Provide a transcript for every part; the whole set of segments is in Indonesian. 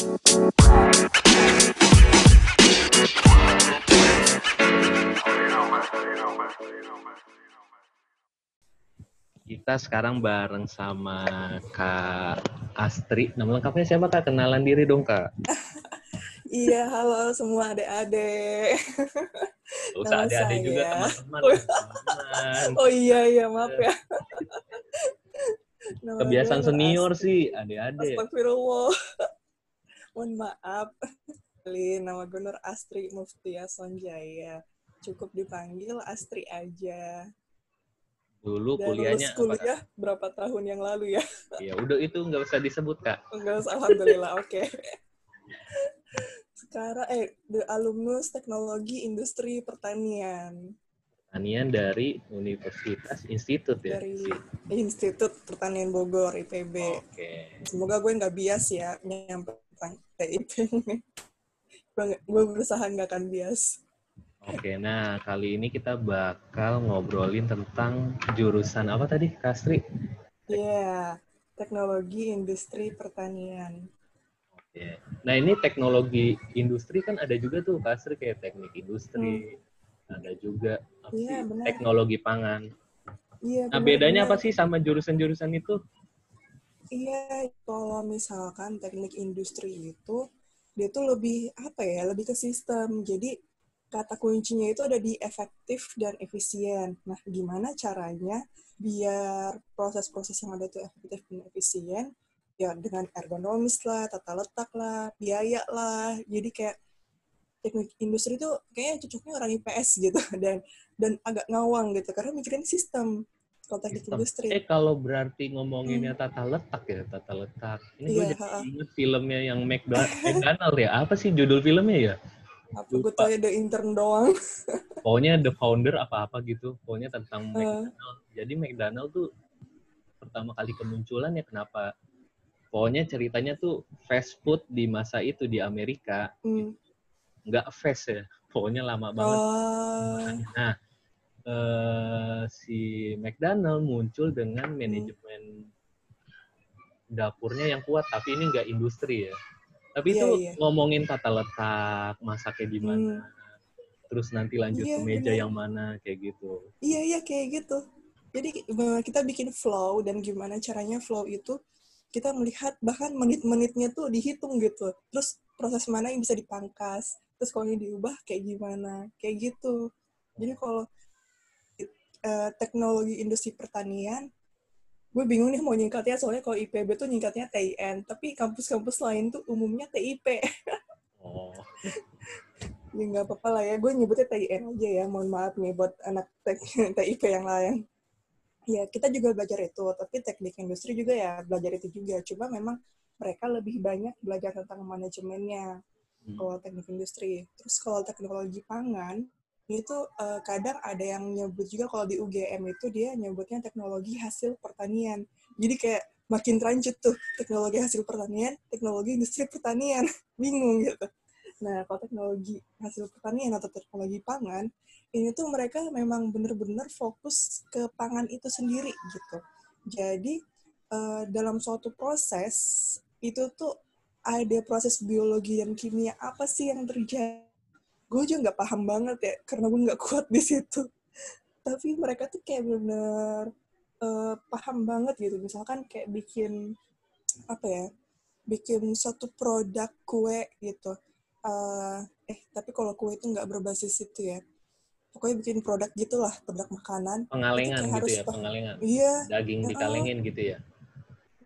Kita sekarang bareng sama Kak Astri. Nama lengkapnya siapa Kak? Kenalan diri dong Kak. Iya, halo semua adik-adik. Gak usah adik-adik juga teman-teman. Oh, teman-teman. Oh iya, iya, maaf ya. Kebiasaan senior sih, adik-adik. Astagfirullah. Mohon maaf. Kenalin, nama gue Nur Astri Muftia Sonjaya. Cukup dipanggil Astri aja. Dulu Dan kuliahnya lulus kuliah berapa tahun yang lalu ya? apa? Ya udah itu nggak usah disebut Kak. Enggak usah, Alhamdulillah, oke. Sekarang, eh, the alumnus teknologi industri pertanian. Pertanian dari Universitas Institut ya. dari Institut Pertanian Bogor IPB. Oke. Semoga gue nggak bias ya nyampe tentang TIP ini. gue, berusaha nggak akan bias. Oke, nah kali ini kita bakal ngobrolin tentang jurusan apa tadi, Kastri? Iya, teknologi industri pertanian. Oke. Nah ini teknologi industri kan ada juga tuh, Kastri kayak teknik industri, ada juga apa Hmm. Iya, sih, benar. teknologi pangan. Iya. Nah bedanya benar-benar. apa sih sama jurusan-jurusan itu? Iya, kalau misalkan teknik industri itu dia tuh lebih apa ya, lebih ke sistem. Jadi kata kuncinya itu ada di efektif dan efisien. Nah, gimana caranya biar proses-proses yang ada itu efektif dan efisien? Ya dengan ergonomis lah, tata letak lah, biaya lah. Jadi kayak teknik industri itu kayaknya cocoknya orang IPS gitu dan dan agak ngawang gitu karena mikirin sistem industri. Eh kalau berarti ngomonginnya tata letak ya, tata letak. Ini gue Hmm. Iya, jadi inget filmnya yang McDonald ya. Apa sih judul filmnya ya? Apa gue tau The Intern doang. Pokoknya The Founder apa-apa gitu. Pokoknya tentang Eh. McDonald. Jadi McDonald tuh pertama kali kemunculan ya kenapa? Pokoknya ceritanya tuh fast food di masa itu di Amerika Hmm. nggak fast ya. Pokoknya lama banget. Oh, Nah, eh, si McDonald muncul dengan Hmm. manajemen dapurnya yang kuat, tapi ini nggak industri ya. Tapi Iya, itu iya. ngomongin tata letak, masaknya di mana, terus nanti lanjut Iya, ke meja benar. yang mana, kayak gitu. iya iya kayak gitu. Jadi kita bikin flow dan gimana caranya flow itu kita melihat bahkan menit-menitnya tuh dihitung gitu. Terus proses mana yang bisa dipangkas. Terus kalau ini diubah kayak gimana. Kayak gitu. Jadi kalau eh, teknologi industri pertanian, gue bingung nih mau nyingkatnya soalnya kalau IPB tuh nyingkatnya TIN. Tapi kampus-kampus lain tuh umumnya TIP. Oh, Ya nggak apa-apa lah ya, gue nyebutnya TIN aja ya, mohon maaf nih buat anak TIP yang lain. Ya, kita juga belajar itu, tapi teknik industri juga ya belajar itu juga. Cuma memang mereka lebih banyak belajar tentang manajemennya hmm. kalau teknik industri. Terus kalau teknologi pangan, itu eh, kadang ada yang nyebut juga kalau di UGM itu dia nyebutnya teknologi hasil pertanian. Jadi kayak makin rancut tuh teknologi hasil pertanian, teknologi industri pertanian. Bingung gitu. Nah, kalau teknologi hasil pertanian atau teknologi pangan, ini tuh mereka memang benar-benar fokus ke pangan itu sendiri gitu. Jadi eh, dalam suatu proses itu tuh ada proses biologi dan kimia apa sih yang terjadi? Gue juga nggak paham banget ya, karena gue nggak kuat di situ. Tapi mereka tuh kayak benar eh, paham banget gitu. Misalkan kayak bikin apa ya? Bikin suatu produk kue gitu. Eh, eh tapi kalau kue itu nggak berbasis itu ya. Pokoknya bikin produk gitulah, produk makanan. pengalengan gitu harus ya, pengalengan. Iya, Daging dikalengin gitu ya.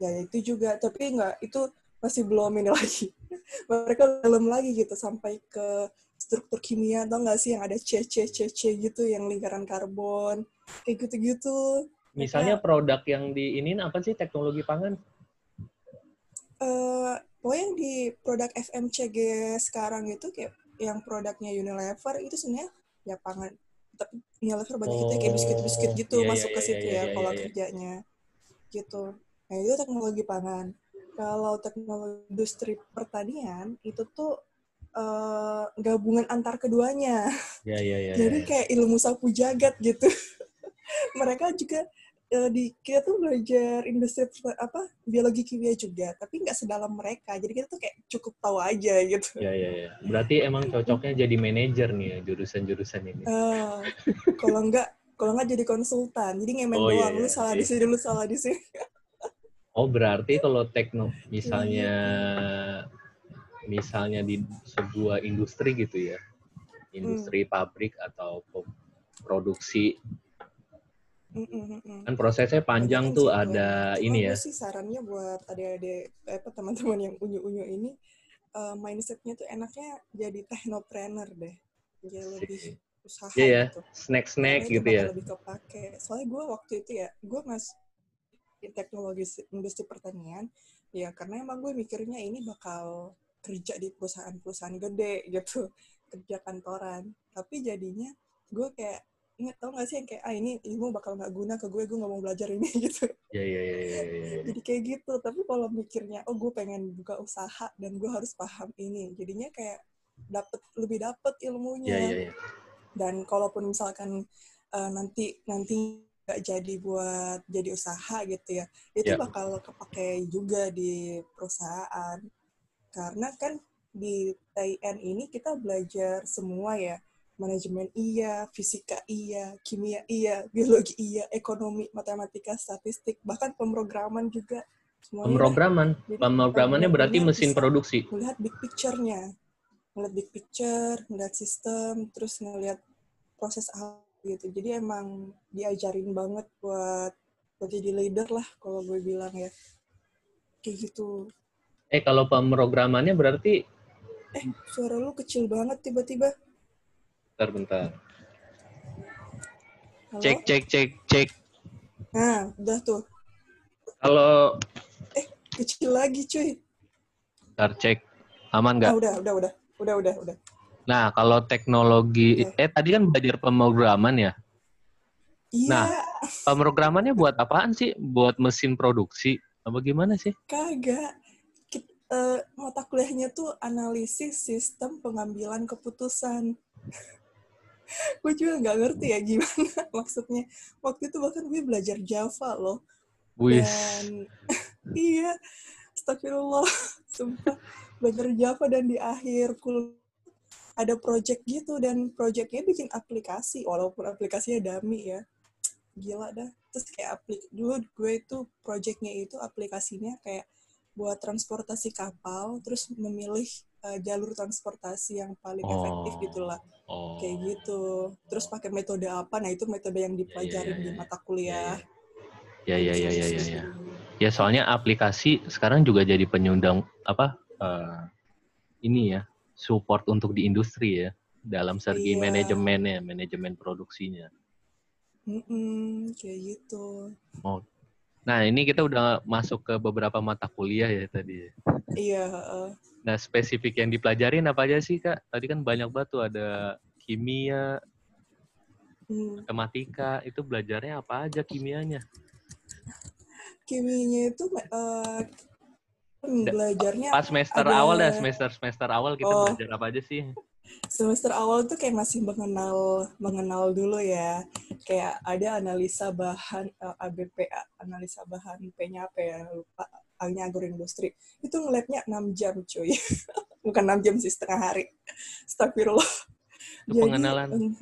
ya itu juga tapi nggak itu masih belum ini lagi mereka belum lagi gitu sampai ke struktur kimia atau nggak sih yang ada C C C C gitu yang lingkaran karbon kayak gitu gitu Misalnya produk yang di ini apa sih teknologi pangan? eh pokoknya yang di produk FMCG sekarang itu kayak yang produknya Unilever itu sebenarnya ya pangan tapi Unilever banyak itu ya, kayak biskuit-biskuit Oh, gitu iya, masuk iya, ke iya, situ iya, ya iya, kalau iya. kerjanya gitu nah itu teknologi pangan kalau teknologi industri pertanian itu tuh eh, gabungan antar keduanya Ya, ya, ya. jadi ya. kayak ilmu sapu jagat gitu mereka juga uh, di kita tuh belajar industri apa biologi kimia juga tapi nggak sedalam mereka jadi kita tuh kayak cukup tahu aja gitu ya ya ya berarti emang cocoknya jadi manajer nih ya jurusan-jurusan ini uh, kalau nggak kalau nggak jadi konsultan jadi ngemen oh, doang iya, iya. lu salah iya. di sini lu salah di sini oh berarti kalau tekno misalnya misalnya di sebuah industri gitu ya industri hmm. pabrik atau produksi Kan prosesnya panjang tuh sih, ada ini ya. sih sarannya buat adik-adik apa teman-teman yang unyu-unyu ini uh, mindsetnya tuh enaknya jadi technopreneur deh. Jadi lebih usaha yeah, yeah. gitu. Snack-snack gitu ya. Lebih kepake. Soalnya gue waktu itu ya, gue mas teknologi industri pertanian, ya karena emang gue mikirnya ini bakal kerja di perusahaan-perusahaan gede gitu, kerja kantoran. Tapi jadinya gue kayak ingat tau gak sih yang kayak ah ini ilmu bakal nggak guna ke gue gue nggak mau belajar ini gitu Iya iya iya. Ya, ya. jadi kayak gitu tapi kalau mikirnya oh gue pengen buka usaha dan gue harus paham ini jadinya kayak dapet lebih dapet ilmunya Iya iya. Ya. dan kalaupun misalkan uh, nanti nanti nggak jadi buat jadi usaha gitu ya itu ya. bakal kepake juga di perusahaan karena kan di TIN ini kita belajar semua ya manajemen iya, fisika iya, kimia iya, biologi iya, ekonomi, matematika, statistik, bahkan pemrograman juga. Semuanya pemrograman, Jadi, pemrogramannya berarti mesin produksi. Melihat big picture-nya, melihat big picture, melihat sistem, terus ngelihat proses gitu. Jadi emang diajarin banget buat buat jadi leader lah kalau gue bilang ya. Kayak gitu. Eh kalau pemrogramannya berarti Eh, suara lu kecil banget tiba-tiba. Bentar, bentar. Halo? Cek, cek, cek, cek. Nah, udah tuh. Kalau... Eh, kecil lagi cuy. Bentar, cek. Aman nggak? Ah, udah, udah, udah. Udah, udah, udah. Nah, kalau teknologi... Okay. Eh, tadi kan belajar pemrograman ya? Iya. Nah, pemrogramannya buat apaan sih? Buat mesin produksi? Apa gimana sih? Kagak. Uh, mata kuliahnya tuh analisis sistem pengambilan keputusan. Gue juga nggak ngerti ya gimana maksudnya. Waktu itu bahkan gue belajar Java loh. Wih. dan iya astagfirullah sumpah. Belajar Java dan di akhir kul ada project gitu dan projectnya bikin aplikasi walaupun aplikasinya dummy ya. Gila dah. Terus kayak aplik dulu gue itu projectnya itu aplikasinya kayak buat transportasi kapal terus memilih uh, jalur transportasi yang paling oh. efektif gitulah oh. kayak gitu. Terus pakai metode apa? Nah itu metode yang dipelajari yeah, yeah, yeah. di mata kuliah. Ya ya. Ya ya ya ya ya. Soalnya aplikasi sekarang juga jadi penyundang apa uh, ini ya support untuk di industri ya dalam segi yeah. manajemennya manajemen produksinya. Mm -mm, kayak gitu. Oh Nah, ini kita udah masuk ke beberapa mata kuliah ya tadi. Iya. Uh. Nah, spesifik yang dipelajarin apa aja sih, Kak? Tadi kan banyak banget tuh ada kimia, hmm. matematika. Itu belajarnya apa aja kimianya? Kimianya itu uh, belajarnya pas semester ada... awal dah semester semester awal kita oh. belajar apa aja sih? Semester awal tuh kayak masih mengenal mengenal dulu ya. Kayak ada analisa bahan uh, eh, ABP analisa bahan P-nya apa ya lupa. A-nya agroindustri. Itu ngelabnya 6 jam cuy. Bukan 6 jam sih setengah hari. Astagfirullah. Itu Jadi, pengenalan. um,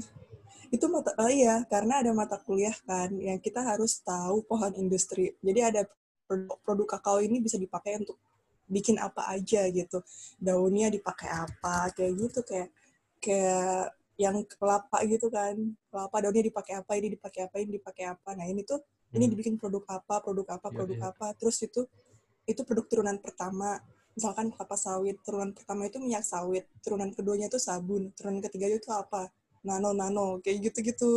itu mata oh iya karena ada mata kuliah kan yang kita harus tahu pohon industri. Jadi ada produk, produk kakao ini bisa dipakai untuk bikin apa aja gitu. Daunnya dipakai apa kayak gitu kayak kayak yang kelapa gitu kan kelapa daunnya dipakai apa ini dipakai apa ini dipakai apa nah ini tuh hmm. ini dibikin produk apa produk apa iya, produk ya. apa terus itu itu produk turunan pertama misalkan kelapa sawit turunan pertama itu minyak sawit turunan keduanya itu sabun turunan ketiga itu apa nano nano kayak gitu gitu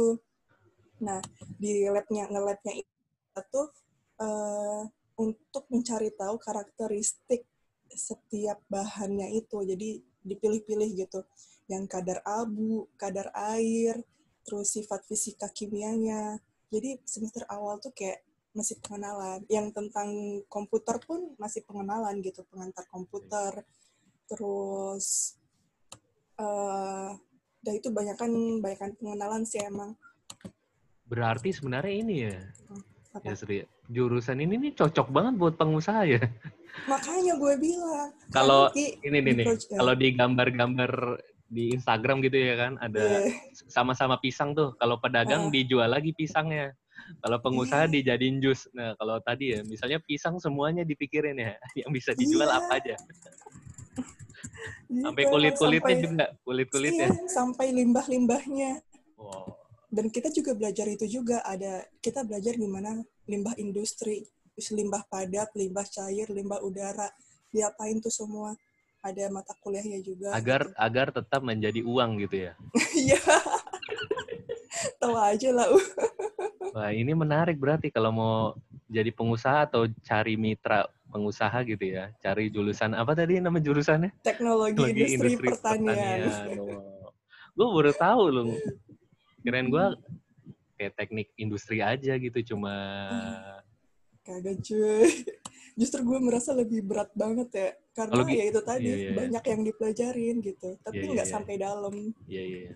nah di labnya ngelabnya itu uh, untuk mencari tahu karakteristik setiap bahannya itu. Jadi dipilih-pilih gitu. Yang kadar abu, kadar air, terus sifat fisika kimianya. Jadi semester awal tuh kayak masih pengenalan. Yang tentang komputer pun masih pengenalan gitu, pengantar komputer. Terus uh, udah itu banyak kan pengenalan sih emang. Berarti sebenarnya ini ya, Apa? Ya Sri, jurusan ini nih cocok banget buat pengusaha ya. Makanya gue bilang. Kalau ini nih kalau di gambar-gambar di Instagram gitu ya kan, ada Iya. sama-sama pisang tuh. Kalau pedagang Ah. dijual lagi pisangnya. Kalau pengusaha Iya. dijadiin jus. Nah, kalau tadi ya, misalnya pisang semuanya dipikirin ya, yang bisa dijual Iya. apa aja. Sampai emang kulit-kulitnya sampai- juga, kulit-kulitnya. Iya, sampai limbah-limbahnya. Wow. Dan kita juga belajar itu juga ada kita belajar gimana limbah industri, limbah padat, limbah cair, limbah udara, diapain tuh semua. Ada mata kuliahnya juga. Agar gitu. agar tetap menjadi uang gitu ya. Iya. Tahu aja lah. Wah, ini menarik berarti kalau mau jadi pengusaha atau cari mitra pengusaha gitu ya. Cari jurusan apa tadi nama jurusannya? Teknologi Teknologi industri, pertanian. Gue baru tahu loh. Keren gue kayak teknik industri aja gitu cuma Kagak cuy. Justru gue merasa lebih berat banget ya. Karena Kalau gi- ya itu tadi, iya, iya, iya. banyak yang dipelajarin gitu. Tapi Iya, iya, nggak iya. sampai dalam. Iya iya.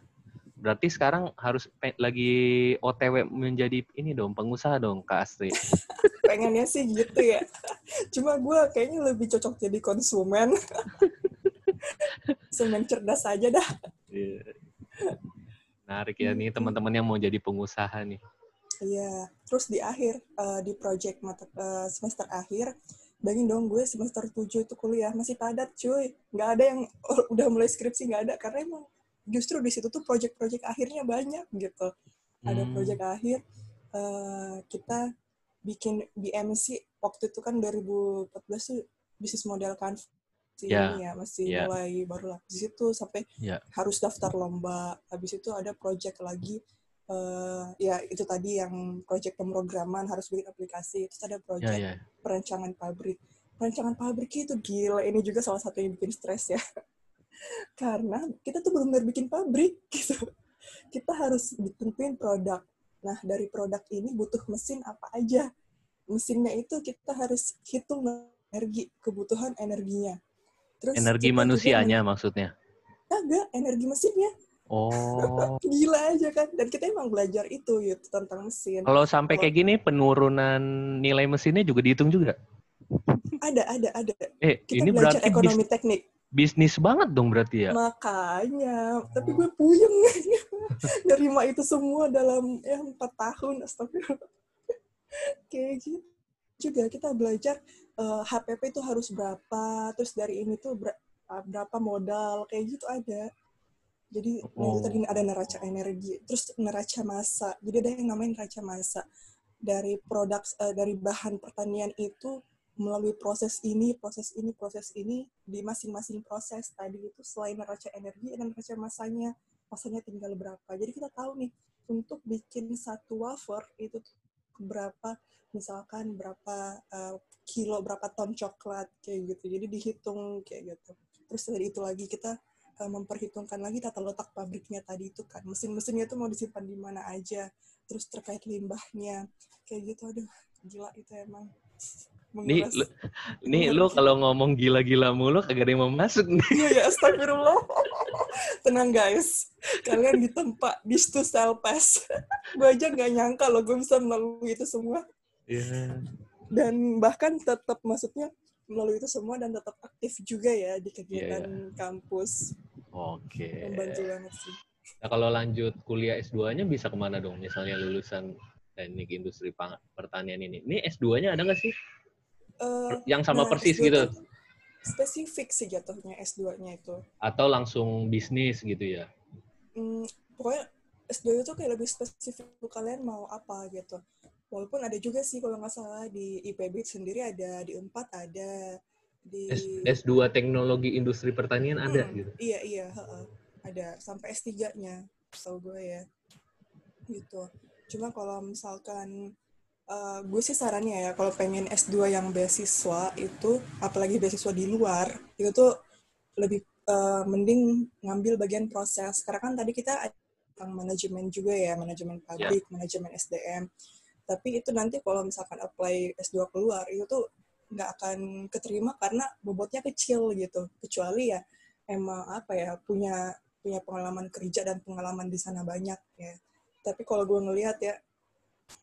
Berarti sekarang harus lagi OTW menjadi ini dong pengusaha dong Kak Astri. Pengennya sih gitu ya. Cuma gue kayaknya lebih cocok jadi konsumen. Konsumen cerdas aja dah. Iya. Menarik ya nih teman-teman yang mau jadi pengusaha nih. Iya. Terus di akhir, eh, di project mata, eh, semester akhir, bayangin dong gue semester 7 itu kuliah. Masih padat cuy. Nggak ada yang udah mulai skripsi, nggak ada. Karena emang justru di situ tuh project-project akhirnya banyak gitu. Ada Hmm. project akhir, eh, kita bikin BMC waktu itu kan 2014 tuh bisnis model kan Ya, ini ya masih ya. mulai baru lah di situ sampai Ya. harus daftar lomba habis itu ada project lagi eh, ya itu tadi yang project pemrograman harus bikin aplikasi. Terus ada Ya project ya. perancangan pabrik. Perancangan pabrik itu gila. Ini juga salah satu yang bikin stres ya. Karena kita tuh belum benar bikin pabrik gitu. Kita harus ditentuin produk. Nah dari produk ini butuh mesin apa aja? Mesinnya itu kita harus hitung energi kebutuhan energinya. Terus Energi manusianya maksudnya. agak energi mesinnya Oh. gila aja kan. Dan kita emang belajar itu gitu tentang mesin. Kalau sampai kayak gini penurunan nilai mesinnya juga dihitung juga. ada ada ada. Eh, kita ini belajar berarti ekonomi bis- teknik. bisnis banget dong berarti ya. makanya. Tapi gue puyeng. Nerima itu semua dalam ya empat tahun. Astagfirullah. Kayak gitu juga kita belajar eh, HPP itu harus berapa terus dari ini tuh ber- berapa modal kayak gitu ada jadi Oh. tadi ada neraca energi terus neraca massa. Jadi ada yang namanya neraca massa. Dari produk eh, dari bahan pertanian itu melalui proses ini proses ini proses ini di masing-masing proses. Tadi itu selain neraca energi dan neraca masanya masanya tinggal berapa. Jadi kita tahu nih untuk bikin satu wafer itu berapa misalkan berapa eh, kilo berapa ton coklat kayak gitu. Jadi dihitung kayak gitu. Terus dari itu lagi kita memperhitungkan lagi tata letak pabriknya tadi itu kan mesin-mesinnya itu mau disimpan di mana aja terus terkait limbahnya kayak gitu aduh gila itu emang Nih, lu, nih lu kalau ngomong gila-gila mulu kagak ada yang mau masuk nih. Iya ya, astagfirullah. Tenang guys, kalian di stu pass. gue aja nggak nyangka loh gue bisa melalui itu semua. Iya. Dan bahkan tetap maksudnya melalui itu semua dan tetap aktif juga ya di kegiatan Iya, kampus. Oke. Membantu banget sih. Nah, kalau lanjut kuliah S2-nya bisa ke mana dong? Misalnya lulusan teknik industri pertanian ini. Ini S2-nya ada nggak sih? Eh, Yang sama nah, persis S2 gitu? Spesifik sih jatuhnya S2-nya itu. Atau langsung bisnis gitu ya? Hmm, pokoknya S2 itu kayak lebih spesifik kalian mau apa gitu. Walaupun ada juga sih kalau nggak salah di IPB sendiri ada, di UNPAD ada, di S, S2 teknologi industri pertanian ada Hmm, gitu? Iya, iya, heeh. ada sampai S3-nya, setahu gue ya. Gitu. Cuma kalau misalkan eh, gue sih sarannya ya kalau pengen S2 yang beasiswa itu apalagi beasiswa di luar, itu tuh lebih eh, mending ngambil bagian proses. Karena kan tadi kita ada tentang manajemen juga ya, manajemen pabrik, manajemen SDM. Tapi itu nanti kalau misalkan apply S2 keluar, itu tuh nggak akan keterima karena bobotnya kecil gitu. Kecuali ya emang apa ya punya punya pengalaman kerja dan pengalaman di sana banyak ya. Tapi kalau gue ngelihat ya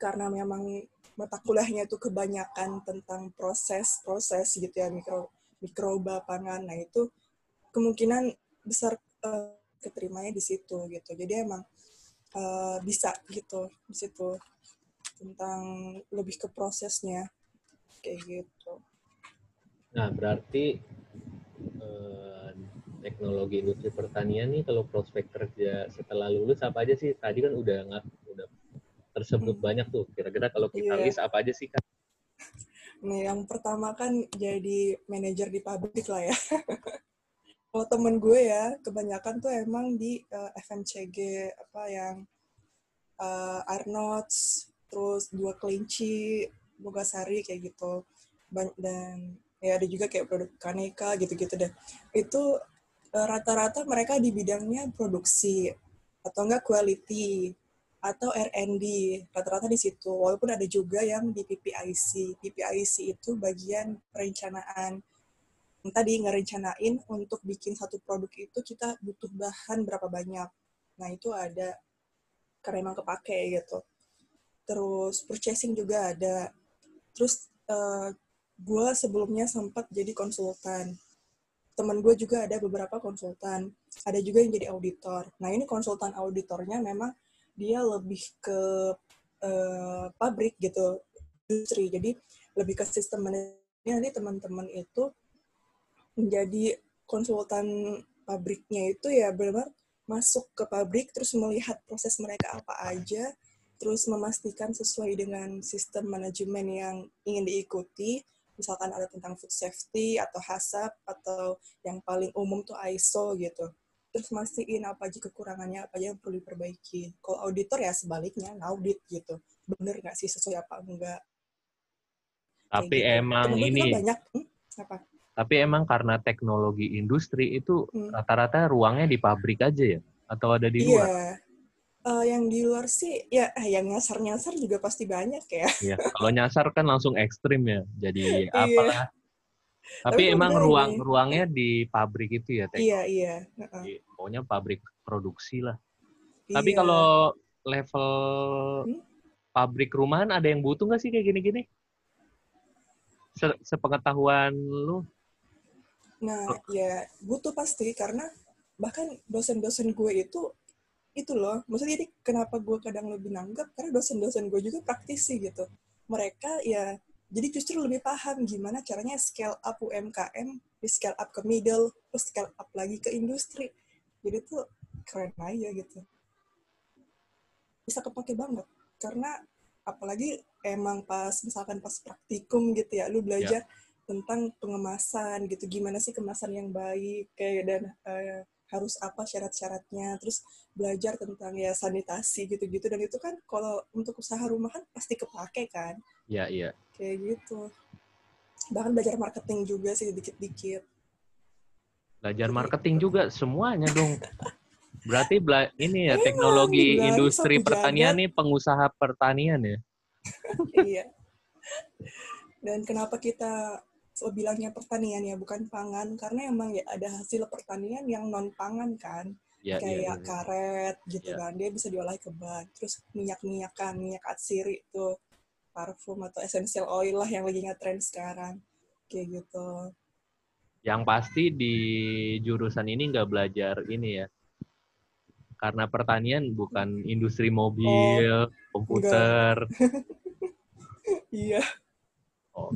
karena memang mata kuliahnya itu kebanyakan tentang proses-proses gitu ya mikro mikroba pangan. Nah itu kemungkinan besar uh, keterimanya di situ gitu. Jadi emang uh, bisa gitu di situ tentang lebih ke prosesnya kayak gitu. Nah berarti uh, teknologi industri pertanian nih kalau prospek kerja setelah lulus apa aja sih? Tadi kan udah nggak udah tersebut hmm. banyak tuh. Kira-kira kalau kita yeah. list apa aja sih kan? Nih yang pertama kan jadi manajer di pabrik lah ya. kalau temen gue ya kebanyakan tuh emang di uh, eh, FMCG apa yang uh, Arnold's terus dua kelinci Bogasari kayak gitu. Dan ya ada juga kayak produk Kaneka gitu-gitu deh. Itu uh, rata-rata mereka di bidangnya produksi atau enggak quality atau R&D rata-rata di situ. Walaupun ada juga yang di PPIC PPIC itu bagian perencanaan. Tadi ngerencanain untuk bikin satu produk itu kita butuh bahan berapa banyak. Nah, itu ada karena emang kepake gitu. Terus purchasing juga ada. Terus uh, eh, gue sebelumnya sempat jadi konsultan. Temen gue juga ada beberapa konsultan. Ada juga yang jadi auditor. Nah, ini konsultan auditornya memang dia lebih ke uh, pabrik gitu, industri. Jadi lebih ke sistem manajemen. Nanti teman-teman itu menjadi konsultan pabriknya itu ya benar masuk ke pabrik terus melihat proses mereka apa aja terus memastikan sesuai dengan sistem manajemen yang ingin diikuti misalkan ada tentang food safety atau HACCP atau yang paling umum tuh ISO gitu terus mastiin apa aja kekurangannya apa aja yang perlu diperbaiki kalau auditor ya sebaliknya audit gitu bener nggak sih sesuai apa enggak tapi gitu. emang ini banyak hmm? apa tapi emang karena teknologi industri itu hmm. rata-rata ruangnya di pabrik aja ya? Atau ada di iya. luar? Uh, yang di luar sih, ya yang nyasar-nyasar juga pasti banyak ya. Iya, kalau nyasar kan langsung ekstrim ya. Jadi iya. apalah. Tapi, Tapi emang ruang ini. ruangnya di pabrik itu ya, Iya, iya. Uh-uh. pokoknya pabrik produksi lah. Iya. Tapi kalau level hmm? pabrik rumahan ada yang butuh nggak sih kayak gini-gini? sepengetahuan lu? Nah, ya butuh pasti karena bahkan dosen-dosen gue itu itu loh, maksudnya jadi kenapa gue kadang lebih nanggap karena dosen-dosen gue juga praktisi gitu. Mereka ya jadi justru lebih paham gimana caranya scale up UMKM, di scale up ke middle, terus scale up lagi ke industri. Jadi tuh keren aja gitu. Bisa kepake banget karena apalagi emang pas misalkan pas praktikum gitu ya, lu belajar yeah tentang pengemasan gitu gimana sih kemasan yang baik kayak dan uh, harus apa syarat-syaratnya terus belajar tentang ya sanitasi gitu-gitu. Dan itu kan kalau untuk usaha rumahan pasti kepake kan? Iya iya. Kayak gitu. Bahkan belajar marketing juga sih dikit-dikit. Belajar marketing juga semuanya dong. Berarti bela ini ya Emang, teknologi industri pertanian nih pengusaha pertanian ya. Iya. Dan kenapa kita so bilangnya pertanian ya bukan pangan. Karena emang ya ada hasil pertanian yang non pangan kan. Ya, kayak ya, ya. karet gitu ya. kan dia bisa diolah ke bahan terus minyak minyakan minyak atsiri itu parfum atau essential oil lah yang lagi ngetrend sekarang. Kayak gitu. Yang pasti di jurusan ini nggak belajar ini ya. Karena pertanian bukan industri mobil oh, komputer. Iya. Oh.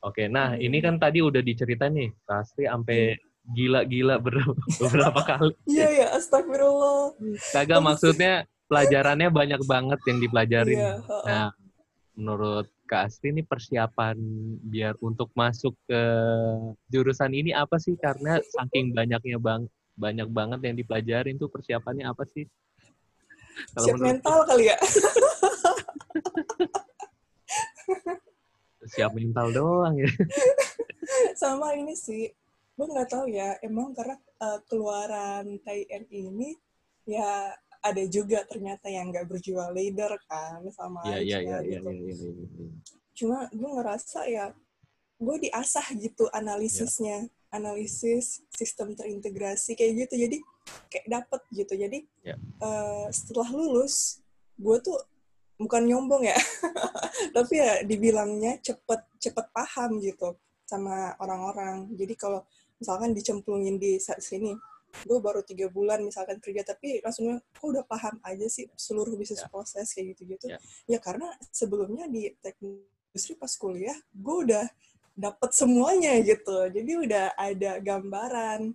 Oke, nah ini kan tadi udah diceritain nih, pasti sampai gila-gila beberapa kali. Iya ya, astagfirullah. Kagak maksudnya pelajarannya banyak banget yang dipelajarin. Iya, nah, menurut Kak Asti ini persiapan biar untuk masuk ke jurusan ini apa sih? Karena saking banyaknya bang banyak banget yang dipelajarin tuh persiapannya apa sih? Kalau Siap mental kali ya. siap mental doang ya sama ini sih gue nggak tahu ya emang karena uh, keluaran TIN ini ya ada juga ternyata yang nggak berjual leader kan sama yeah, aja yeah, yeah, gitu. Yeah, yeah, yeah, yeah. Cuma gue ngerasa ya gue diasah gitu analisisnya, yeah. analisis sistem terintegrasi kayak gitu. Jadi kayak dapet gitu. Jadi yeah. Ya. uh, setelah lulus gue tuh bukan nyombong ya tapi ya dibilangnya cepet cepet paham gitu sama orang-orang jadi kalau misalkan dicemplungin di sini gue baru tiga bulan misalkan kerja tapi langsung kok udah paham aja sih seluruh bisnis yeah. proses kayak gitu gitu yeah. ya karena sebelumnya di teknik industri pas kuliah gue udah dapet semuanya gitu jadi udah ada gambaran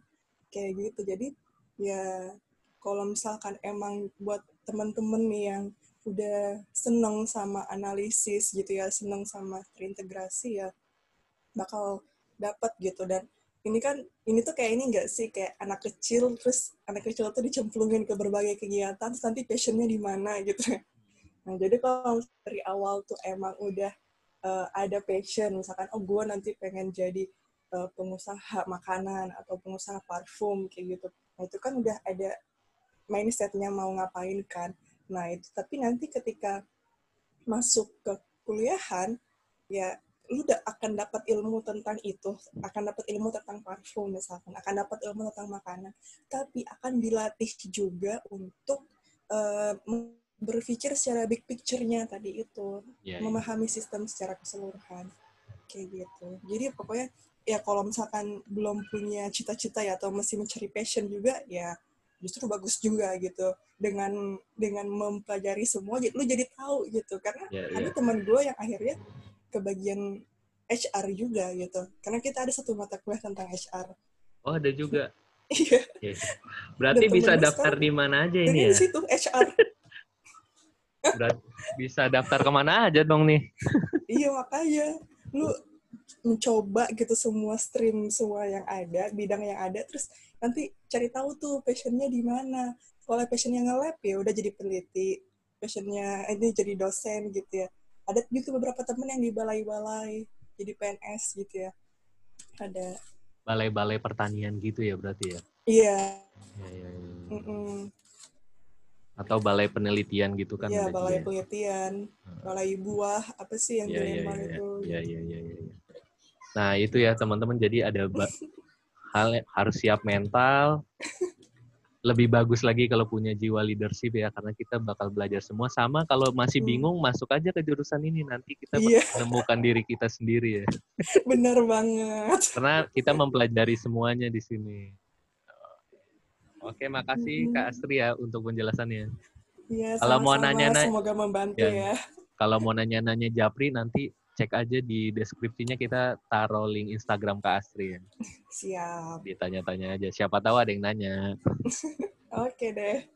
kayak gitu jadi ya kalau misalkan emang buat teman-teman nih yang udah seneng sama analisis gitu ya seneng sama terintegrasi ya bakal dapat gitu. Dan ini kan ini tuh kayak ini enggak sih kayak anak kecil terus anak kecil tuh dicemplungin ke berbagai kegiatan terus nanti passionnya di mana gitu. Nah jadi kalau dari awal tuh emang udah uh, ada passion misalkan oh gue nanti pengen jadi uh, pengusaha makanan atau pengusaha parfum kayak gitu. Nah itu kan udah ada mindsetnya mau ngapain kan nah itu tapi nanti ketika masuk ke kuliahan ya lu udah akan dapat ilmu tentang itu akan dapat ilmu tentang parfum misalkan akan dapat ilmu tentang makanan tapi akan dilatih juga untuk uh, berpikir secara big picture-nya tadi itu yeah, iya. memahami sistem secara keseluruhan kayak gitu jadi pokoknya ya kalau misalkan belum punya cita-cita ya atau masih mencari passion juga ya justru bagus juga gitu. Dengan dengan mempelajari semua lu jadi tahu gitu. Karena yeah, yeah. ada teman gue yang akhirnya ke bagian HR juga gitu. Karena kita ada satu mata kuliah tentang HR oh ada juga. Iya. Berarti bisa daftar di mana aja ini ya? di situ HR berarti bisa daftar ke mana aja dong nih? Iya makanya. Lu mencoba gitu semua stream semua yang ada bidang yang ada terus nanti cari tahu tuh passionnya di mana. Kalau passionnya nge-lab ya udah jadi peneliti. Passionnya ini jadi dosen gitu ya. Ada juga beberapa temen yang di balai-balai jadi PNS gitu ya. Ada. Balai-balai pertanian gitu ya berarti ya? Iya. Ya, ya, ya. Mm -mm. atau balai penelitian gitu kan iya balai juga. penelitian balai buah apa sih yang ya, ya, ya, itu? Iya iya iya ya, ya. nah itu ya teman-teman. Jadi ada hal harus siap mental. Lebih bagus lagi kalau punya jiwa leadership ya karena kita bakal belajar semua. Sama kalau masih hmm. bingung masuk aja ke jurusan ini nanti kita yeah. menemukan diri kita sendiri ya. Benar banget. Karena kita mempelajari semuanya di sini. Oke makasih Kak Astri ya untuk penjelasannya. Ya, kalau mau nanya-nanya semoga membantu ya, ya. kalau mau nanya-nanya Japri nanti cek aja di deskripsinya kita taruh link Instagram ke Astri ya. Siap. Ditanya-tanya aja. Siapa tahu ada yang nanya. Oke deh.